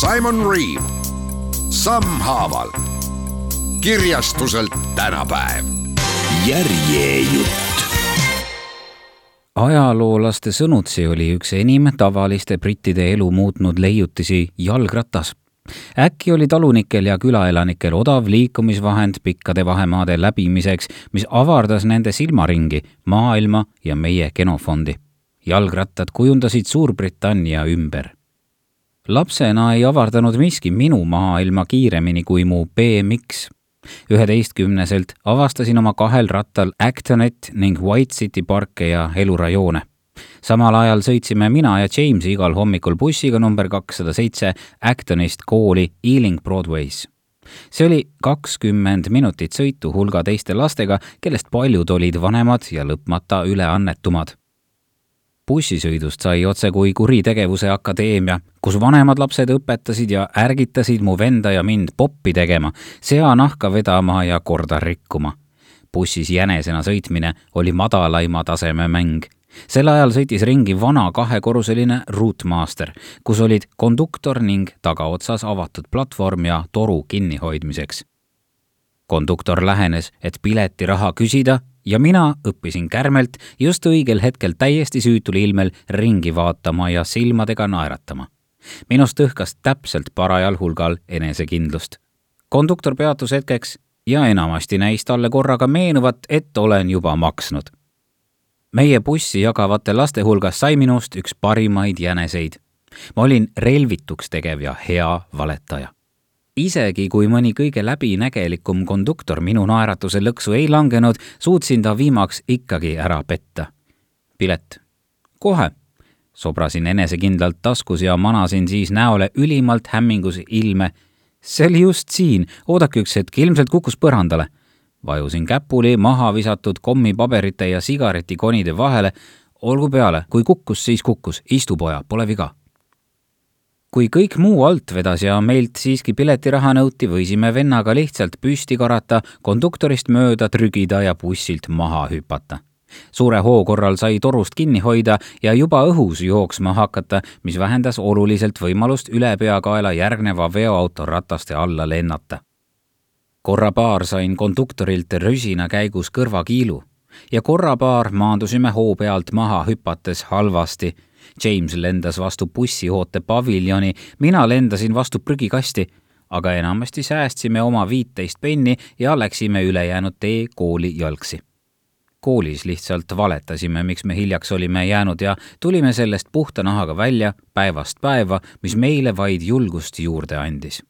Simon Reeve sammhaaval kirjastuselt tänapäev. järjejutt. ajaloolaste sõnutsi oli üks enim tavaliste brittide elu muutnud leiutisi jalgratas äkki oli talunikel ja külaelanikel odav liikumisvahend pikkade vahemaade läbimiseks, mis avardas nende silmaringi, maailma ja meie genofondi jalgrattad kujundasid Suurbritannia ümber. Lapsena ei avardanud miski minu maailma kiiremini kui mu BMX. üheteistkümneselt avastasin oma kahel rattal Actonet ning White City parke ja elurajoone samal ajal sõitsime mina ja James igal hommikul bussiga number kakssada seitse Actonist kooli Ealing Broadways. see oli kakskümmend minutit sõitu hulga teiste lastega, kellest paljud olid vanemad ja lõpmata üleannetumad bussisõidust sai otsekui kuritegevuse akadeemia, kus vanemad lapsed õpetasid ja ärgitasid mu venda ja mind poppi tegema, seanahka vedama ja korda rikkuma. bussis jänesena sõitmine oli madalaima taseme mäng sel ajal sõitis ringi vana kahekorruseline Routemaster, kus olid konduktor ning tagaotsas avatud platvorm ja toru kinnihoidmiseks. konduktor lähenes, et piletiraha küsida ja mina õppisin kärmelt just õigel hetkel täiesti süütul ilmel ringi vaatama ja silmadega naeratama. minust õhkas täpselt parajal hulgal enesekindlust. konduktor peatus hetkeks ja enamasti näis talle korraga meenuvat, et olen juba maksnud. meie bussi jagavate laste hulgas sai minust üks parimaid jäneseid. ma olin relvituks tegev ja hea valetaja isegi kui mõni kõige läbinägelikum konduktor minu naeratuse lõksu ei langenud, suutsin ta viimaks ikkagi ära petta. pilet. kohe, sobrasin enesekindlalt taskus ja manasin siis näole ülimalt hämmingus ilme. see oli just siin, oodake üks hetk, ilmselt kukkus põrandale. vajusin käpuli maha visatud kommipaberite ja sigaretikonide vahele. olgu peale, kui kukkus, siis kukkus, istu poja, pole viga kui kõik muu alt vedas ja meilt siiski piletiraha nõuti, võisime vennaga lihtsalt püsti karata, konduktorist mööda trügida ja bussilt maha hüpata. suure hoo korral sai torust kinni hoida ja juba õhus jooksma hakata, mis vähendas oluliselt võimalust ülepeakaela järgneva veoauto rataste alla lennata. korra paar sain konduktorilt rüsina käigus kõrvakiilu ja korra paar maandusime hoo pealt maha hüpates halvasti James lendas vastu bussihoote paviljoni, mina lendasin vastu prügikasti, aga enamasti säästsime oma viiteist penni ja läksime ülejäänud tee kooli jalgsi. koolis lihtsalt valetasime, miks me hiljaks olime jäänud ja tulime sellest puhta nahaga välja päevast päeva, mis meile vaid julgust juurde andis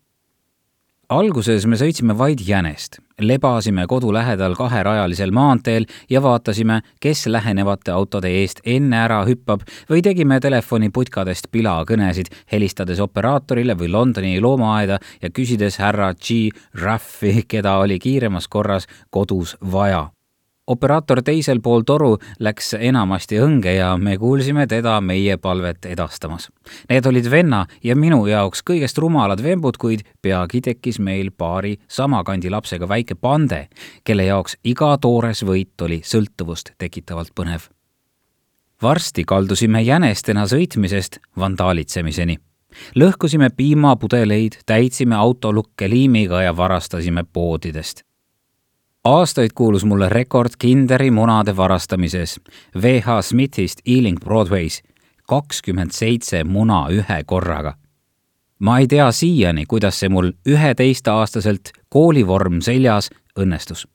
alguses me sõitsime vaid jänest, lebasime kodu lähedal kaherajalisel maanteel ja vaatasime, kes lähenevate autode eest enne ära hüppab või tegime telefoniputkadest pilakõnesid, helistades operaatorile või Londoni loomaaeda ja küsides härra G. Raffi, keda oli kiiremas korras kodus vaja operaator teisel pool toru läks enamasti õnge ja me kuulsime teda meie palvet edastamas. Need olid venna ja minu jaoks kõigest rumalad vembud, kuid peagi tekkis meil paari sama kandi lapsega väike pande, kelle jaoks iga toores võit oli sõltuvust tekitavalt põnev. varsti kaldusime jänestena sõitmisest vandaalitsemiseni lõhkusime piimapudeleid, täitsime autolukke liimiga ja varastasime poodidest aastaid kuulus mulle rekord Kinderi munade varastamises VH Smithist Ealing Broadways, kakskümmend seitse muna ühe korraga. ma ei tea siiani, kuidas see mul üheteistaastaselt koolivorm seljas õnnestus.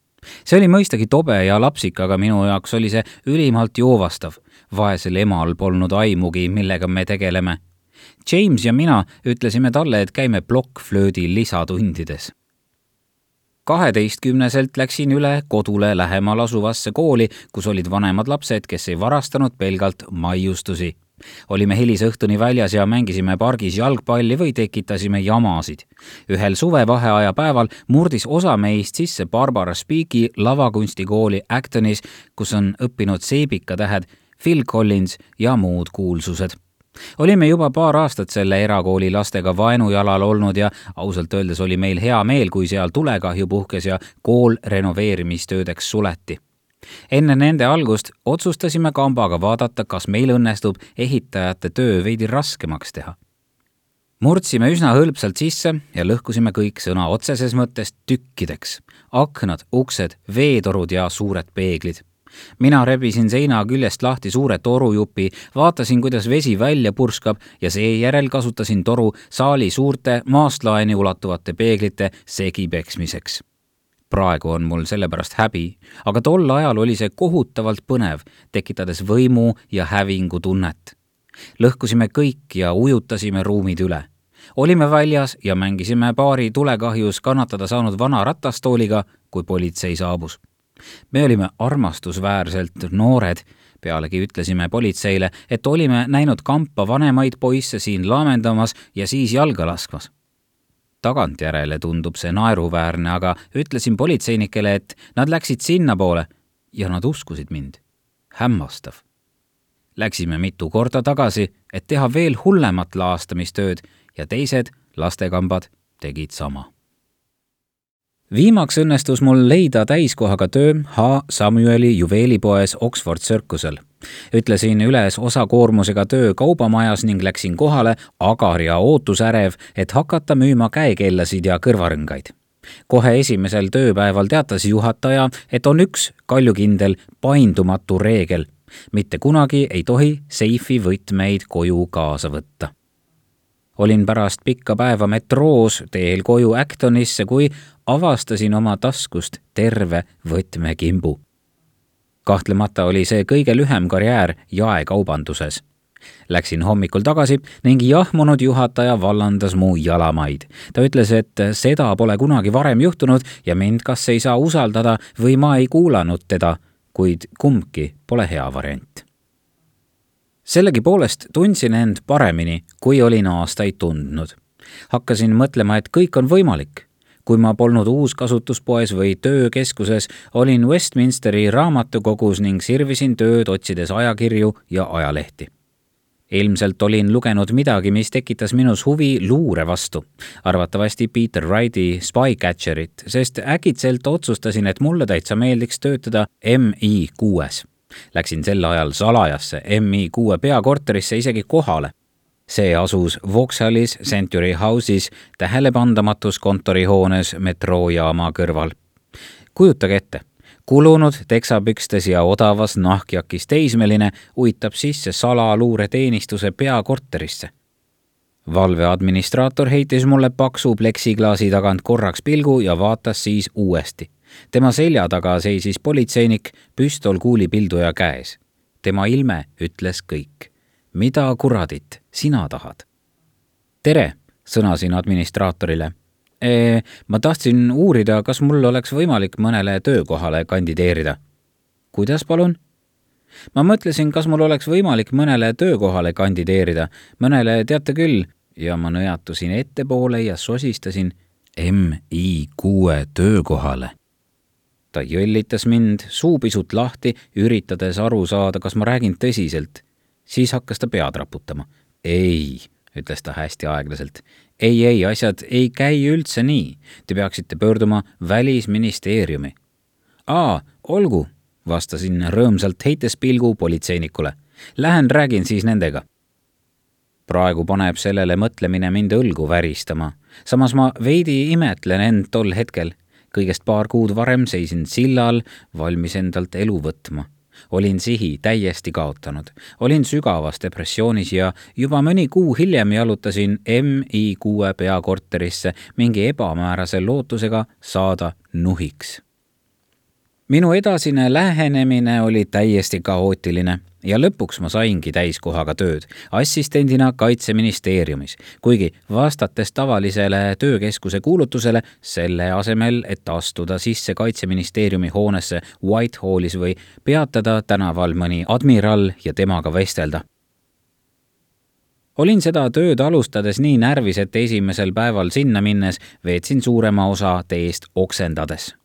see oli mõistagi tobe ja lapsik, aga minu jaoks oli see ülimalt joovastav. vaesel emal polnud aimugi, millega me tegeleme. James ja mina ütlesime talle, et käime plokkflöödi lisatundides kaheteistkümneselt läksin üle kodule lähemal asuvasse kooli, kus olid vanemad lapsed, kes ei varastanud pelgalt maiustusi. olime hilisõhtuni väljas ja mängisime pargis jalgpalli või tekitasime jamasid. ühel suvevaheaja päeval murdis osa meist sisse Barbara Speaki lavakunstikooli Actonis, kus on õppinud seebikatähed Phil Collins ja muud kuulsused olime juba paar aastat selle erakooli lastega vaenujalal olnud ja ausalt öeldes oli meil hea meel, kui seal tulekahju puhkes ja kool renoveerimistöödeks suleti. enne nende algust otsustasime kambaga vaadata, kas meil õnnestub ehitajate töö veidi raskemaks teha. murdsime üsna hõlpsalt sisse ja lõhkusime kõik sõna otseses mõttes tükkideks. aknad, uksed, veetorud ja suured peeglid mina rebisin seina küljest lahti suure torujupi, vaatasin, kuidas vesi välja purskab ja seejärel kasutasin toru saali suurte maast laeni ulatuvate peeglite segi peksmiseks. praegu on mul selle pärast häbi, aga tol ajal oli see kohutavalt põnev, tekitades võimu ja hävingu tunnet. lõhkusime kõik ja ujutasime ruumid üle olime väljas ja mängisime paari tulekahjus kannatada saanud vana ratastooliga, kui politsei saabus me olime armastusväärselt noored, pealegi ütlesime politseile, et olime näinud kampa vanemaid poisse siin laamendamas ja siis jalga laskmas. tagantjärele tundub see naeruväärne, aga ütlesin politseinikele, et nad läksid sinnapoole ja nad uskusid mind. hämmastav. Läksime mitu korda tagasi, et teha veel hullemat laastamistööd ja teised lastekambad tegid sama viimaks õnnestus mul leida täiskohaga töö H. Samueli juveelipoes Oxford Circusel. ütlesin üles osakoormusega töö kaubamajas ning läksin kohale agar ja ootusärev, et hakata müüma käekellasid ja kõrvarõngaid kohe esimesel tööpäeval teatas juhataja, et on üks kaljukindel paindumatu reegel. mitte kunagi ei tohi seifi võtmeid koju kaasa võtta olin pärast pikka päeva metroos teel koju Actonisse, kui avastasin oma taskust terve võtmekimbu. kahtlemata oli see kõige lühem karjäär jaekaubanduses. Läksin hommikul tagasi ning jahmunud juhataja vallandas mu jalamaid. ta ütles, et seda pole kunagi varem juhtunud ja mind kas ei saa usaldada või ma ei kuulanud teda, kuid kumbki pole hea variant sellegipoolest tundsin end paremini, kui olin aastaid tundnud. hakkasin mõtlema, et kõik on võimalik. kui ma polnud uuskasutuspoes või töökeskuses, olin Westminsteri raamatukogus ning sirvisin tööd, otsides ajakirju ja ajalehti ilmselt olin lugenud midagi, mis tekitas minus huvi luure vastu, arvatavasti Peter Wrighti Spycatcherit, sest äkitselt otsustasin, et mulle täitsa meeldiks töötada MI kuues Läksin sel ajal salajasse MI6 peakorterisse isegi kohale. see asus Vauxhallis Century House'is tähelepandamatus kontorihoones metroojaama kõrval. kujutage ette, kulunud teksapükstes ja odavas nahkjakis teismeline uitab sisse salaluureteenistuse peakorterisse valveadministraator heitis mulle paksu pleksiklaasi tagant korraks pilgu ja vaatas siis uuesti tema selja taga seisis politseinik, püstol kuulipilduja käes. tema ilme ütles kõik. mida kuradit sina tahad? tere, sõnasin administraatorile e,. ma tahtsin uurida, kas mul oleks võimalik mõnele töökohale kandideerida. kuidas palun? ma mõtlesin, kas mul oleks võimalik mõnele töökohale kandideerida, mõnele teate küll, ja ma nõjatusin ettepoole ja sosistasin MI kuue töökohale ta jõllitas mind, suu pisut lahti, üritades aru saada, kas ma räägin tõsiselt. siis hakkas ta pead raputama. ei, ütles ta hästi aeglaselt. ei, ei, asjad ei käi üldse nii. Te peaksite pöörduma Välisministeeriumi. aa, olgu, vastasin rõõmsalt, heites pilgu politseinikule. Lähen räägin siis nendega praegu paneb sellele mõtlemine mind õlgu väristama. samas ma veidi imetlen end tol hetkel kõigest paar kuud varem seisin sillal, valmis endalt elu võtma. olin sihi täiesti kaotanud, olin sügavas depressioonis ja juba mõni kuu hiljem jalutasin MI kuue peakorterisse mingi ebamäärase lootusega saada nuhiks minu edasine lähenemine oli täiesti kaootiline ja lõpuks ma saingi täiskohaga tööd assistendina Kaitseministeeriumis, kuigi vastates tavalisele töökeskuse kuulutusele, selle asemel, et astuda sisse Kaitseministeeriumi hoonesse Whitehallis või peatada tänaval mõni admiral ja temaga vestelda. Olin seda tööd alustades nii närvis, et esimesel päeval sinna minnes veetsin suurema osa teest oksendades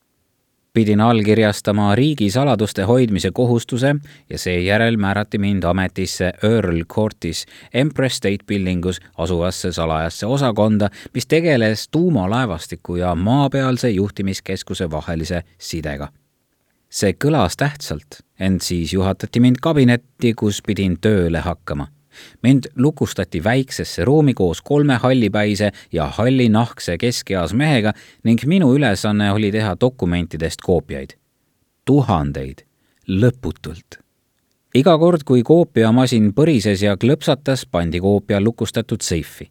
pidin allkirjastama riigisaladuste hoidmise kohustuse ja seejärel määrati mind ametisse Earl Courtis Empress State Buildingus asuvasse salajasse osakonda, mis tegeles tuumalaevastiku ja maapealse juhtimiskeskuse vahelise sidega. see kõlas tähtsalt, ent siis juhatati mind kabinetti, kus pidin tööle hakkama mind lukustati väiksesse ruumi koos kolme hallipäise ja hallinahkse keskeas mehega ning minu ülesanne oli teha dokumentidest koopiaid. tuhandeid, lõputult. iga kord, kui koopiamasin põrises ja klõpsatas, pandi koopia lukustatud seifi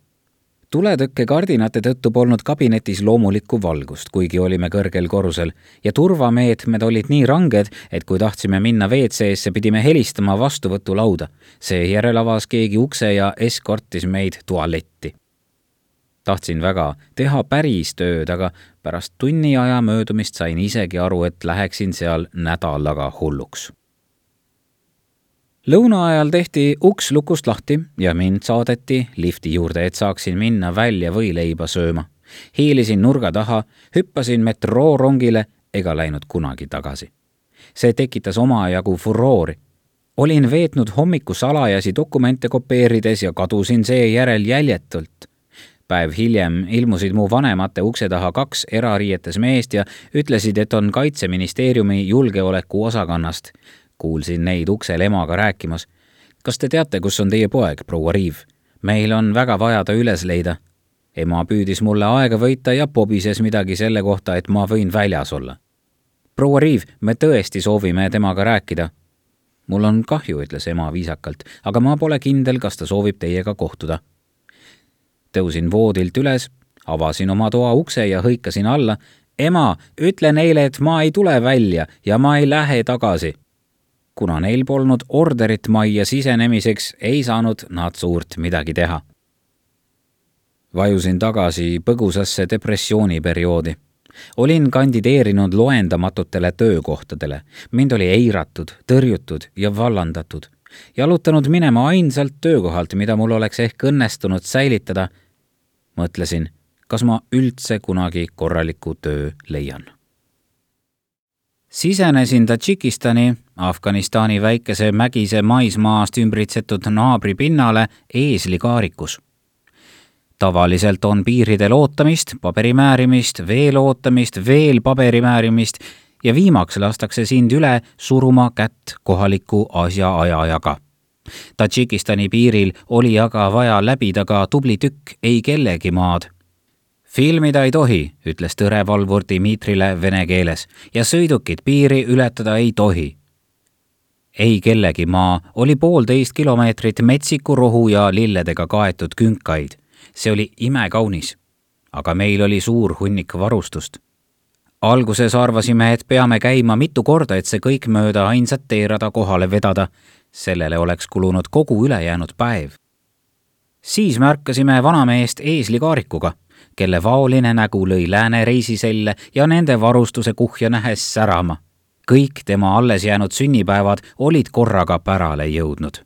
tuletõkkekardinate tõttu polnud kabinetis loomulikku valgust, kuigi olime kõrgel korrusel ja turvameetmed olid nii ranged, et kui tahtsime minna WC-sse, pidime helistama vastuvõtulauda. seejärel avas keegi ukse ja eskortis meid tualetti. tahtsin väga teha päris tööd, aga pärast tunni aja möödumist sain isegi aru, et läheksin seal nädalaga hulluks lõuna ajal tehti uks lukust lahti ja mind saadeti lifti juurde, et saaksin minna välja võileiba sööma. hiilisin nurga taha, hüppasin metroorongile ega läinud kunagi tagasi. see tekitas omajagu furoori. olin veetnud hommiku salajasi dokumente kopeerides ja kadusin seejärel jäljetult päev hiljem ilmusid mu vanemate ukse taha kaks erariietes meest ja ütlesid, et on Kaitseministeeriumi julgeolekuosakonnast kuulsin neid uksel emaga rääkimas. kas te teate, kus on teie poeg, proua Riiv? meil on väga vaja ta üles leida. ema püüdis mulle aega võita ja pobises midagi selle kohta, et ma võin väljas olla. proua Riiv, me tõesti soovime temaga rääkida. mul on kahju, ütles ema viisakalt, aga ma pole kindel, kas ta soovib teiega kohtuda. tõusin voodilt üles, avasin oma toa ukse ja hõikasin alla ema, ütle neile, et ma ei tule välja ja ma ei lähe tagasi kuna neil polnud orderit majja sisenemiseks, ei saanud nad suurt midagi teha. vajusin tagasi põgusasse depressiooniperioodi. olin kandideerinud loendamatutele töökohtadele, mind oli eiratud, tõrjutud ja vallandatud. jalutanud minema ainsalt töökohalt, mida mul oleks ehk õnnestunud säilitada. mõtlesin, kas ma üldse kunagi korraliku töö leian sisenesin Tadžikistani, Afganistani väikese mägise maismaast ümbritsetud naabri pinnale eeslikaarikus. tavaliselt on piiridel ootamist, paberi määrimist, veel ootamist, veel paberi määrimist ja viimaks lastakse sind üle suruma kätt kohaliku asjaajajaga. Tadžikistani piiril oli aga vaja läbida ka tubli tükk ei kellegi maad filmida ei tohi, ütles tõrevalvur Dmitrile vene keeles ja sõidukit piiri ületada ei tohi. Ei kellegi maa oli poolteist kilomeetrit metsiku rohu ja lilledega kaetud künkaid. see oli imekaunis. aga meil oli suur hunnik varustust. alguses arvasime, et peame käima mitu korda, et see kõik mööda ainsat teerada kohale vedada. sellele oleks kulunud kogu ülejäänud päev. siis märkasime vanameest eeslikaarikuga kelle vaoline nägu lõi lääne reisiselle ja nende varustuse kuhja nähes särama. Kõik tema alles jäänud sünnipäevad olid korraga pärale jõudnud.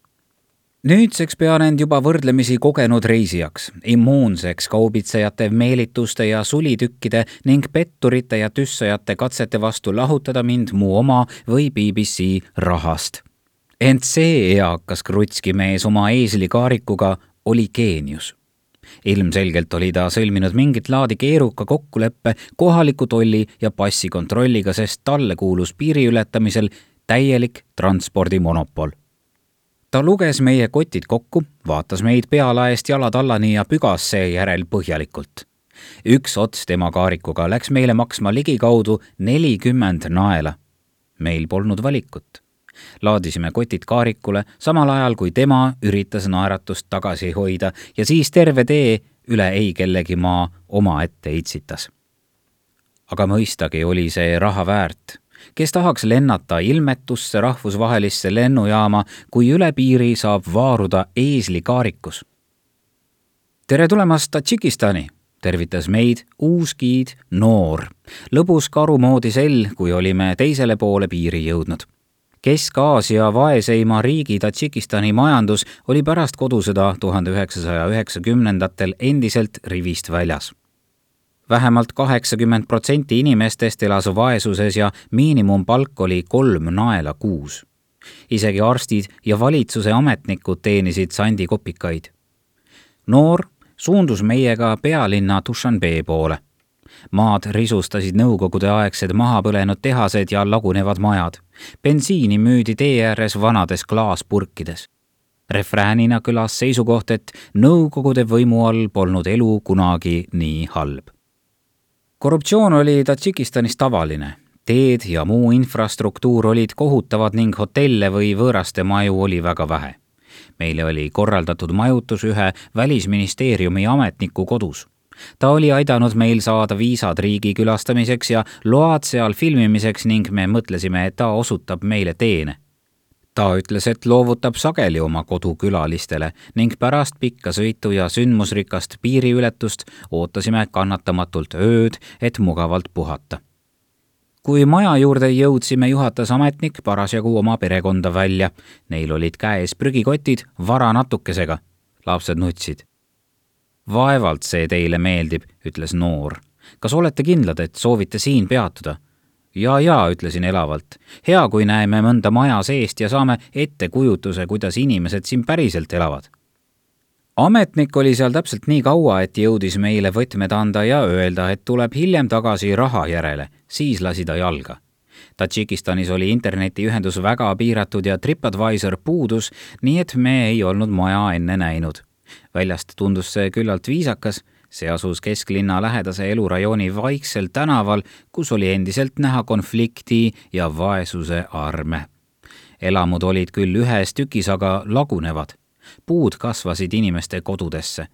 nüüdseks pean end juba võrdlemisi kogenud reisijaks, immuunseks kaubitsejate meelituste ja sulitükkide ning petturite ja tüssajate katsete vastu lahutada mind mu oma või BBC rahast ent see eakas krutski mees oma eeslikaarikuga oli geenius ilmselgelt oli ta sõlminud mingit laadi keeruka kokkuleppe kohaliku tolli ja passikontrolliga, sest talle kuulus piiri ületamisel täielik transpordimonopol. ta luges meie kotid kokku, vaatas meid pealaest jalatallani ja pügas seejärel põhjalikult. üks ots tema kaarikuga läks meile maksma ligikaudu nelikümmend naela. meil polnud valikut laadisime kotid kaarikule, samal ajal kui tema üritas naeratust tagasi hoida ja siis terve tee üle ei kellegi maa omaette itsitas. aga mõistagi oli see raha väärt. kes tahaks lennata ilmetusse rahvusvahelisse lennujaama, kui üle piiri saab vaaruda eeslikaarikus. tere tulemast Tadžikistani, tervitas meid uus giid Noor, lõbus karu moodi sell, kui olime teisele poole piiri jõudnud Kesk-Aasia vaeseima riigi Tadžikistani majandus oli pärast kodusõda tuhande üheksasaja üheksakümnendatel endiselt rivist väljas vähemalt kaheksakümmend protsenti inimestest elas vaesuses ja miinimumpalk oli kolm naela kuus. isegi arstid ja valitsuse ametnikud teenisid sandikopikaid. noor suundus meiega pealinna Dushanbe poole. Maad risustasid nõukogudeaegsed maha põlenud tehased ja lagunevad majad. bensiini müüdi tee ääres vanades klaaspurkides refräänina kõlas seisukoht, et Nõukogude võimu all polnud elu kunagi nii halb korruptsioon oli Tadžikistanis tavaline. teed ja muu infrastruktuur olid kohutavad ning hotelle või võõraste maju oli väga vähe. meile oli korraldatud majutus ühe välisministeeriumi ametniku kodus ta oli aidanud meil saada viisad riigi külastamiseks ja load seal filmimiseks ning me mõtlesime, et ta osutab meile teene ta ütles, et loovutab sageli oma kodu külalistele ning pärast pikka sõitu ja sündmusrikast piiriületust ootasime kannatamatult ööd, et mugavalt puhata. kui maja juurde jõudsime, juhatas ametnik parasjagu oma perekonda välja. Neil olid käes prügikotid vara natukesega. lapsed nutsid. Vaevalt see teile meeldib, ütles noor. kas olete kindlad, et soovite siin peatuda? ja, ja ütlesin elavalt. hea, kui näeme mõnda maja seest ja saame ettekujutuse, kuidas inimesed siin päriselt elavad. ametnik oli seal täpselt nii kaua, et jõudis meile võtmed anda ja öelda, et tuleb hiljem tagasi raha järele, siis lasi ta jalga. Tadžikistanis oli internetiühendus väga piiratud ja Tripadvisor puudus, nii et me ei olnud maja enne näinud. Väljast tundus see küllalt viisakas see asus kesklinna lähedase elurajooni vaiksel tänaval, kus oli endiselt näha konflikti ja vaesuse arme. elamud olid küll ühes tükis, aga lagunevad. puud kasvasid inimeste kodudesse.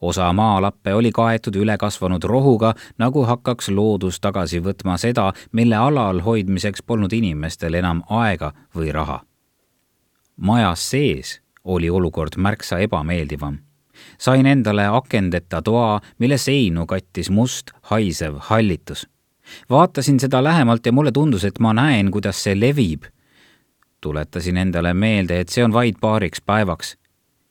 osa maalappe oli kaetud ülekasvanud rohuga, nagu hakkaks loodus tagasi võtma seda, mille alal hoidmiseks polnud inimestel enam aega või raha. majas sees oli olukord märksa ebameeldivam sain endale akendeta toa, mille seinu kattis must haisev hallitus. vaatasin seda lähemalt ja mulle tundus, et ma näen, kuidas see levib. tuletasin endale meelde, et see on vaid paariks päevaks.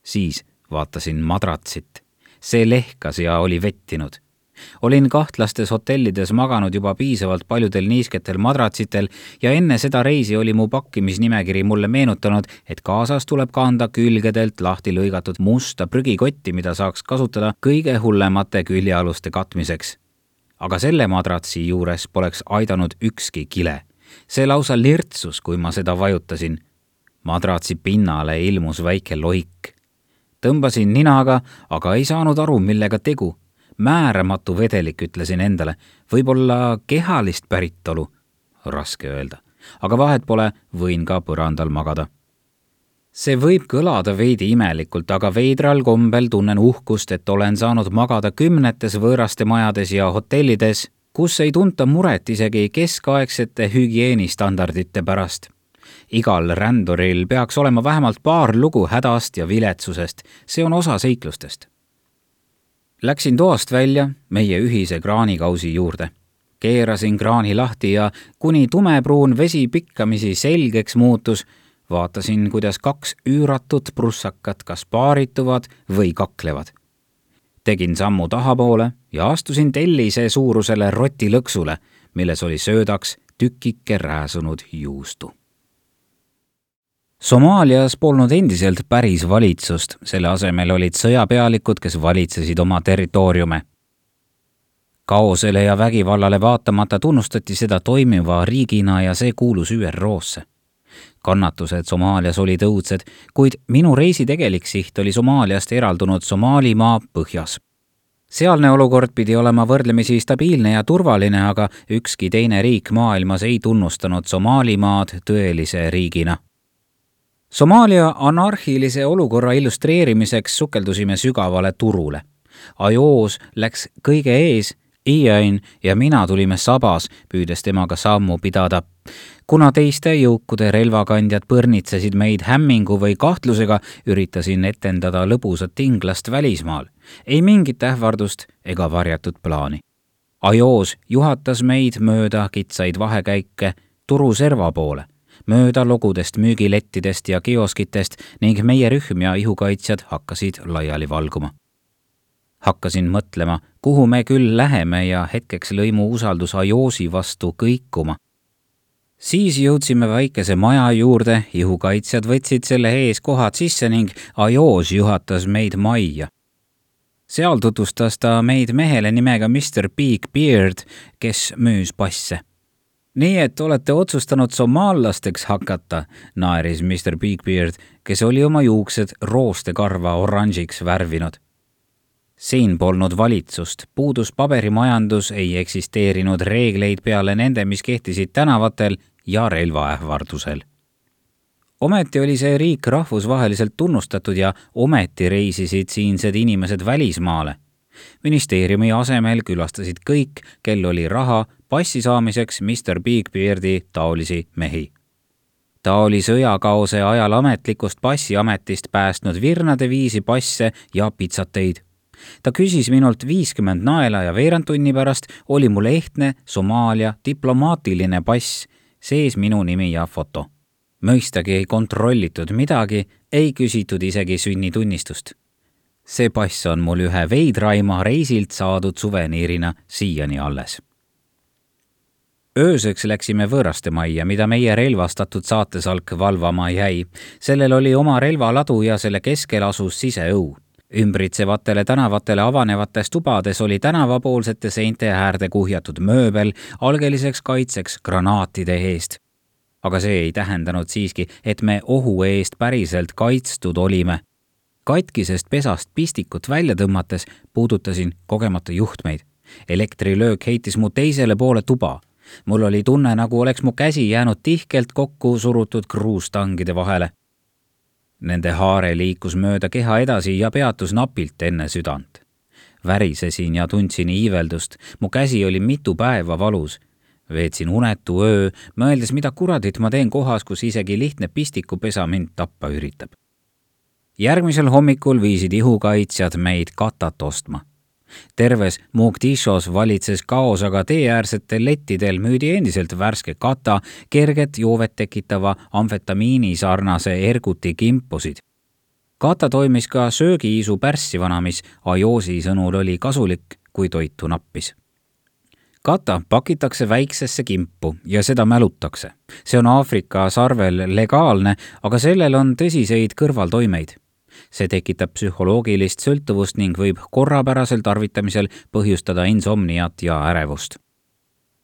siis vaatasin madratsit. see lehkas ja oli vettinud olin kahtlastes hotellides maganud juba piisavalt paljudel niisketel madratsitel ja enne seda reisi oli mu pakkimisnimekiri mulle meenutanud, et kaasas tuleb kanda külgedelt lahti lõigatud musta prügikotti, mida saaks kasutada kõige hullemate küljealuste katmiseks. aga selle madratsi juures poleks aidanud ükski kile. see lausa lirtsus, kui ma seda vajutasin. madratsi pinnale ilmus väike loik tõmbasin ninaga, aga ei saanud aru, millega tegu määramatu vedelik, ütlesin endale, võib-olla kehalist päritolu, raske öelda, aga vahet pole, võin ka põrandal magada. see võib kõlada veidi imelikult, aga veidral kombel tunnen uhkust, et olen saanud magada kümnetes võõraste majades ja hotellides, kus ei tunta muret isegi keskaegsete hügieenistandardite pärast. Igal ränduril peaks olema vähemalt paar lugu hädast ja viletsusest, see on osa seiklustest Läksin toast välja meie ühise kraanikausi juurde. keerasin kraani lahti ja kuni tumepruun vesi pikkamisi selgeks muutus, vaatasin, kuidas kaks üüratut prussakat kas paarituvad või kaklevad. tegin sammu tahapoole ja astusin tellise suurusele rotilõksule, milles oli söödaks tükike rääsunud juustu Somaalias polnud endiselt päris valitsust, selle asemel olid sõjapealikud, kes valitsesid oma territooriume. kaosele ja vägivallale vaatamata tunnustati seda toimiva riigina ja see kuulus ÜRO-sse. kannatused Somaalias olid õudsed, kuid minu reisi tegelik siht oli Somaaliast eraldunud Somaalimaa põhjas sealne olukord pidi olema võrdlemisi stabiilne ja turvaline, aga ükski teine riik maailmas ei tunnustanud Somaalimaad tõelise riigina Somaalia anarhilise olukorra illustreerimiseks sukeldusime sügavale turule. Ajoos läks kõige ees Ian ja mina tulime sabas, püüdes temaga sammu pidada. kuna teiste jõukude relvakandjad põrnitsesid meid hämmingu või kahtlusega, üritasin etendada lõbusat inglast välismaal. ei mingit ähvardust ega varjatud plaani. Ajoos juhatas meid mööda kitsaid vahekäike turuserva poole mööda logudest müügilettidest ja kioskitest ning meie rühm ja ihukaitsjad hakkasid laiali valguma. hakkasin mõtlema, kuhu me küll läheme ja hetkeks lõi mu usaldus Ajoosi vastu kõikuma. siis jõudsime väikese maja juurde, ihukaitsjad võtsid selle ees kohad sisse ning Ajoos juhatas meid majja seal tutvustas ta meid mehele nimega Mr Big Beard, kes müüs passe nii et olete otsustanud somaallasteks hakata, naeris Mr Bigbeard, kes oli oma juuksed roostekarva oranžiks värvinud. siin polnud valitsust, puudus paberimajandus, ei eksisteerinud reegleid peale nende, mis kehtisid tänavatel ja relvaähvardusel. ometi oli see riik rahvusvaheliselt tunnustatud ja ometi reisisid siinsed inimesed välismaale ministeeriumi asemel külastasid kõik, kel oli raha passi saamiseks Mr Bigbeardi taolisi mehi. ta oli sõjakaose ajal ametlikust passiametist päästnud virnade viisi passe ja pitsateid. ta küsis minult viiskümmend naela ja veerand tunni pärast oli mul ehtne Somaalia diplomaatiline pass, sees minu nimi ja foto. mõistagi ei kontrollitud midagi, ei küsitud isegi sünnitunnistust see pass on mul ühe veidraima reisilt saadud suveniirina siiani alles. ööseks läksime võõraste majja, mida meie relvastatud saatesalk valvama jäi. sellel oli oma relvaladu ja selle keskel asus siseõu ümbritsevatele tänavatele avanevates tubades oli tänavapoolsete seinte äärde kuhjatud mööbel algeliseks kaitseks granaatide eest. aga see ei tähendanud siiski, et me ohu eest päriselt kaitstud olime katkisest pesast pistikut välja tõmmates puudutasin kogemata juhtmeid. elektrilöök heitis mu teisele poole tuba. mul oli tunne, nagu oleks mu käsi jäänud tihkelt kokku surutud kruustangide vahele. Nende haare liikus mööda keha edasi ja peatus napilt enne südant. värisesin ja tundsin iiveldust, mu käsi oli mitu päeva valus veetsin unetu öö, mõeldes, mida kuradit ma teen kohas, kus isegi lihtne pistikupesa mind tappa üritab järgmisel hommikul viisid ihukaitsjad meid katat ostma. terves Mogadishos valitses kaos, aga teeäärsetel lettidel müüdi endiselt värske kata, kerget joovet tekitava amfetamiini sarnase erguti kimpusid. kata toimis ka söögiisu pärssivana, mis Ajosi sõnul oli kasulik, kui toitu nappis kata pakitakse väiksesse kimpu ja seda mälutakse. see on Aafrika sarvel legaalne, aga sellel on tõsiseid kõrvaltoimeid see tekitab psühholoogilist sõltuvust ning võib korrapärasel tarvitamisel põhjustada insomniat ja ärevust.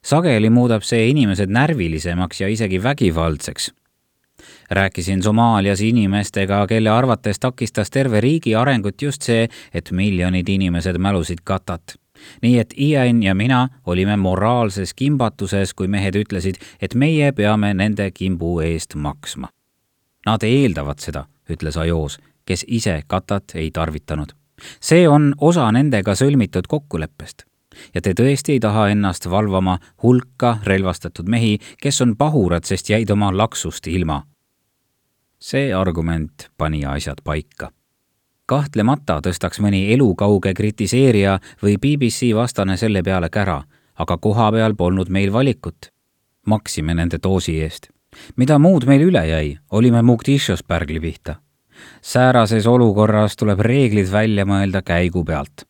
sageli muudab see inimesed närvilisemaks ja isegi vägivaldseks. rääkisin Somaalias inimestega, kelle arvates takistas terve riigi arengut just see, et miljonid inimesed mälusid katat nii et Ian ja mina olime moraalses kimbatuses, kui mehed ütlesid, et meie peame nende kimbu eest maksma. Nad eeldavad seda, ütles Ajoos kes ise katat ei tarvitanud. see on osa nendega sõlmitud kokkuleppest. ja te tõesti ei taha ennast valvama hulka relvastatud mehi, kes on pahurad, sest jäid oma laksust ilma. see argument pani asjad paika kahtlemata tõstaks mõni elukauge kritiseerija või BBC vastane selle peale kära, aga koha peal polnud meil valikut. maksime nende doosi eest. mida muud meil üle jäi, olime Mugdishos pärgli pihta säärases olukorras tuleb reeglid välja mõelda käigu pealt.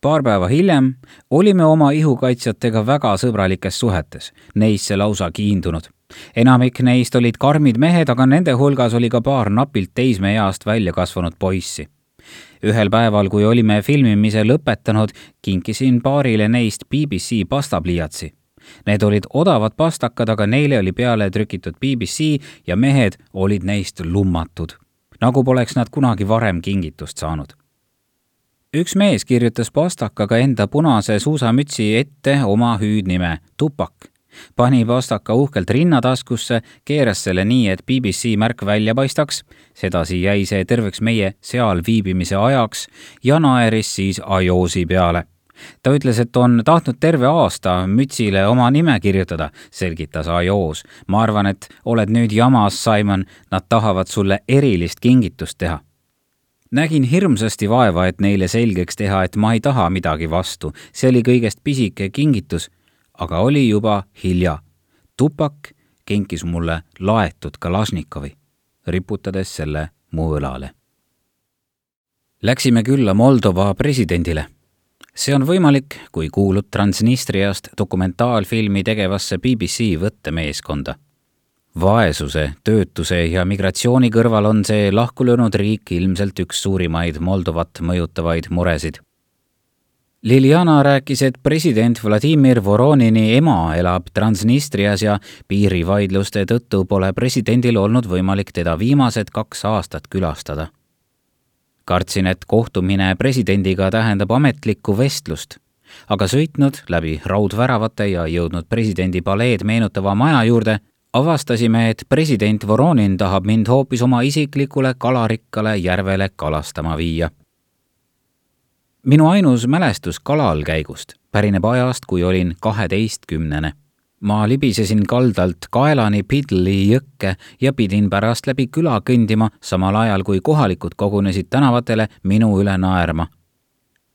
paar päeva hiljem olime oma ihukaitsjatega väga sõbralikes suhetes, neisse lausa kiindunud. enamik neist olid karmid mehed, aga nende hulgas oli ka paar napilt teismeeast välja kasvanud poissi ühel päeval, kui olime filmimise lõpetanud, kinkisin paarile neist BBC pastapliiatsi Need olid odavad pastakad, aga neile oli peale trükitud BBC ja mehed olid neist lummatud nagu poleks nad kunagi varem kingitust saanud. üks mees kirjutas pastakaga enda punase suusamütsi ette oma hüüdnime Tupak, pani pastaka uhkelt rinnataskusse, keeras selle nii, et BBC märk välja paistaks, sedasi jäi see terveks meie seal viibimise ajaks ja naeris siis Ajosi peale. Ta ütles, et on tahtnud terve aasta mütsile oma nime kirjutada, selgitas Ajos. ma arvan, et oled nüüd jamas, Simon, nad tahavad sulle erilist kingitust teha. nägin hirmsasti vaeva, et neile selgeks teha, et ma ei taha midagi vastu, see oli kõigest pisike kingitus, aga oli juba hilja. tupak kinkis mulle laetud Kalašnikovi, riputades selle mu õlale. Läksime külla Moldova presidendile see on võimalik, kui kuulud Transnistriast dokumentaalfilmi tegevasse BBC võttemeeskonda. vaesuse, töötuse ja migratsiooni kõrval on see lahkulöönud riik ilmselt üks suurimaid Moldovat mõjutavaid muresid. Liliana rääkis, et president Vladimir Voronini ema elab Transnistrias ja piirivaidluste tõttu pole presidendil olnud võimalik teda viimased kaks aastat külastada kartsin, et kohtumine presidendiga tähendab ametlikku vestlust, aga sõitnud läbi raudväravate ja jõudnud presidendi paleed meenutava maja juurde, avastasime, et president Voronin tahab mind hoopis oma isiklikule kalarikkale järvele kalastama viia. minu ainus mälestus kalalkäigust pärineb ajast, kui olin kaheteistkümnene ma libisesin kaldalt kaelani Pidli jõkke ja pidin pärast läbi küla kõndima, samal ajal kui kohalikud kogunesid tänavatele minu üle naerma.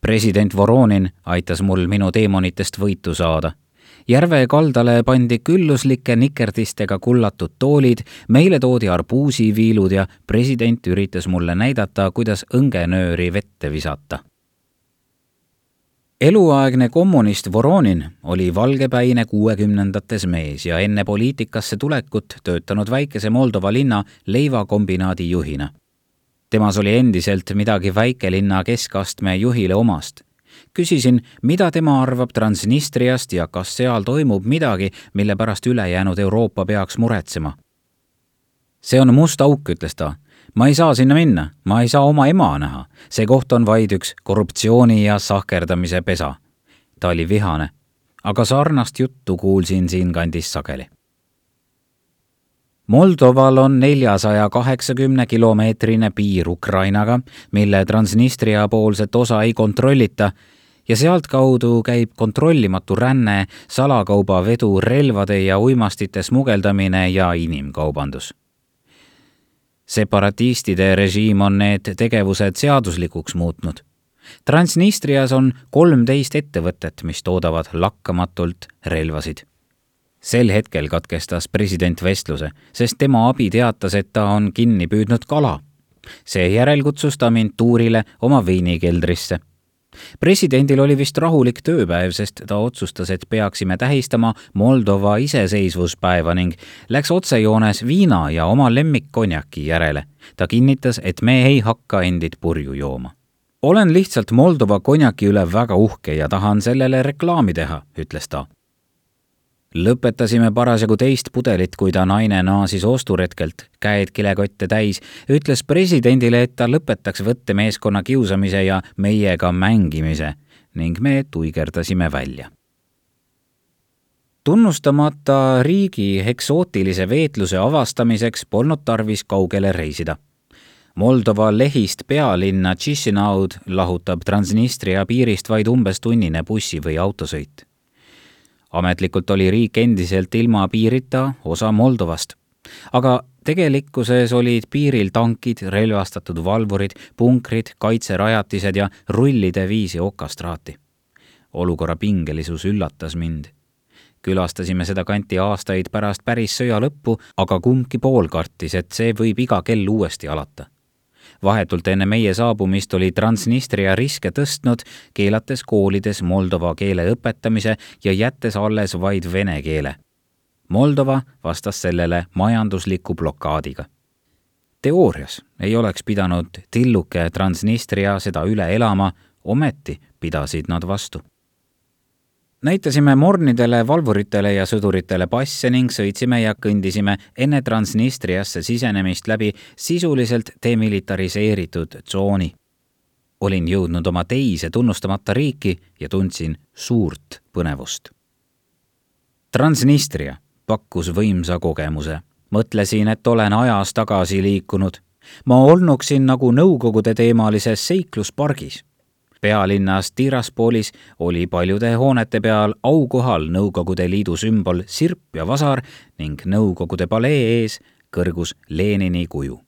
president Voronin aitas mul minu teemonitest võitu saada. järve kaldale pandi külluslike nikerdistega kullatud toolid, meile toodi arbuusiviilud ja president üritas mulle näidata, kuidas õngenööri vette visata eluaegne kommunist Voronin oli valgepäine kuuekümnendates mees ja enne poliitikasse tulekut töötanud väikese Moldova linna leivakombinaadi juhina. temas oli endiselt midagi väikelinna keskastme juhile omast. küsisin, mida tema arvab Transnistriast ja kas seal toimub midagi, mille pärast ülejäänud Euroopa peaks muretsema. see on must auk, ütles ta ma ei saa sinna minna, ma ei saa oma ema näha. see koht on vaid üks korruptsiooni ja sahkerdamise pesa. ta oli vihane, aga sarnast juttu kuulsin siinkandis sageli. Moldoval on neljasaja kaheksakümne kilomeetrine piir Ukrainaga, mille Transnistria poolset osa ei kontrollita ja sealtkaudu käib kontrollimatu ränne, salakaubavedu, relvade ja uimastite smugeldamine ja inimkaubandus separatistide režiim on need tegevused seaduslikuks muutnud. Transnistrias on kolmteist ettevõtet, mis toodavad lakkamatult relvasid. sel hetkel katkestas president vestluse, sest tema abi teatas, et ta on kinni püüdnud kala. seejärel kutsus ta mind tuurile oma veinikeldrisse presidendil oli vist rahulik tööpäev, sest ta otsustas, et peaksime tähistama Moldova iseseisvuspäeva ning läks otsejoones viina ja oma lemmikkonjaki järele. ta kinnitas, et me ei hakka endid purju jooma. olen lihtsalt Moldova konjaki üle väga uhke ja tahan sellele reklaami teha, ütles ta lõpetasime parasjagu teist pudelit, kui ta naine naasis osturetkelt, käed kilekotte täis, ütles presidendile, et ta lõpetaks võttemeeskonna kiusamise ja meiega mängimise ning me tuigerdasime välja. tunnustamata riigi eksootilise veetluse avastamiseks polnud tarvis kaugele reisida. Moldova lehist pealinna Chisinau'd lahutab Transnistria piirist vaid umbes tunnine bussi- või autosõit ametlikult oli riik endiselt ilma piirita osa Moldovast. aga tegelikkuses olid piiril tankid, relvastatud valvurid, punkrid, kaitserajatised ja rullide viisi okastraati. olukorra pingelisus üllatas mind. külastasime seda kanti aastaid pärast päris sõja lõppu, aga kumbki pool kartis, et see võib iga kell uuesti alata vahetult enne meie saabumist oli Transnistria riske tõstnud, keelates koolides moldova keele õpetamise ja jättes alles vaid vene keele. Moldova vastas sellele majandusliku blokaadiga. teoorias ei oleks pidanud tilluke Transnistria seda üle elama, ometi pidasid nad vastu näitasime mornidele, valvuritele ja sõduritele passe ning sõitsime ja kõndisime enne Transnistriasse sisenemist läbi sisuliselt demilitariseeritud tsooni. olin jõudnud oma teise tunnustamata riiki ja tundsin suurt põnevust. Transnistria pakkus võimsa kogemuse. mõtlesin, et olen ajas tagasi liikunud. ma olnuksin nagu Nõukogude teemalises seikluspargis pealinnas Tiraspolis oli paljude hoonete peal aukohal Nõukogude Liidu sümbol sirp ja vasar ning Nõukogude palee ees kõrgus Lenini kuju.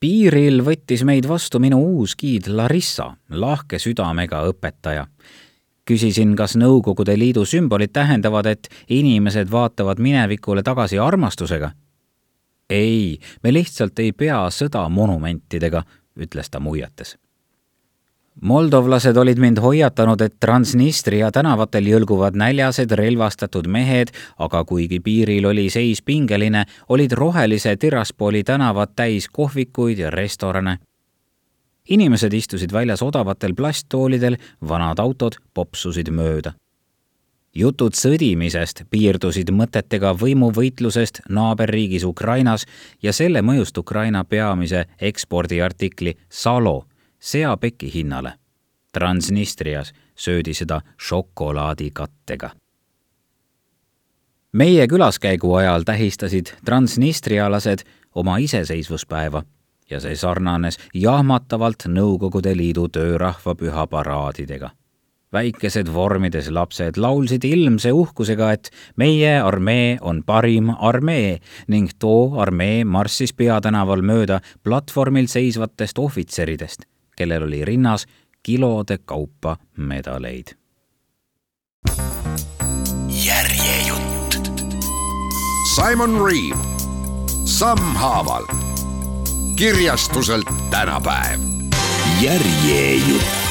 piiril võttis meid vastu minu uus giid Larissa, lahke südamega õpetaja küsisin, kas Nõukogude Liidu sümbolid tähendavad, et inimesed vaatavad minevikule tagasi armastusega. ei, me lihtsalt ei pea sõda monumentidega, ütles ta muiates moldovlased olid mind hoiatanud, et Transnistria tänavatel jõlguvad näljased relvastatud mehed, aga kuigi piiril oli seis pingeline, olid rohelise Tiraspoli tänavad täis kohvikuid ja restorane. inimesed istusid väljas odavatel plasttoolidel, vanad autod popsusid mööda. jutud sõdimisest piirdusid mõtetega võimuvõitlusest naaberriigis Ukrainas ja selle mõjust Ukraina peamise ekspordiartikli Salo seapeki hinnale. Transnistrias söödi seda šokolaadikattega. meie külaskäigu ajal tähistasid transnistrialased oma iseseisvuspäeva ja see sarnanes jahmatavalt Nõukogude Liidu töörahvapüha paraadidega väikesed vormides lapsed laulsid ilmse uhkusega, et meie armee on parim armee ning too armee marssis peatänaval mööda platvormil seisvatest ohvitseridest kellel oli rinnas kilode kaupa medaleid. järjejutt. Simon Reeve, sammhaaval, kirjastuselt tänapäev. järjejutt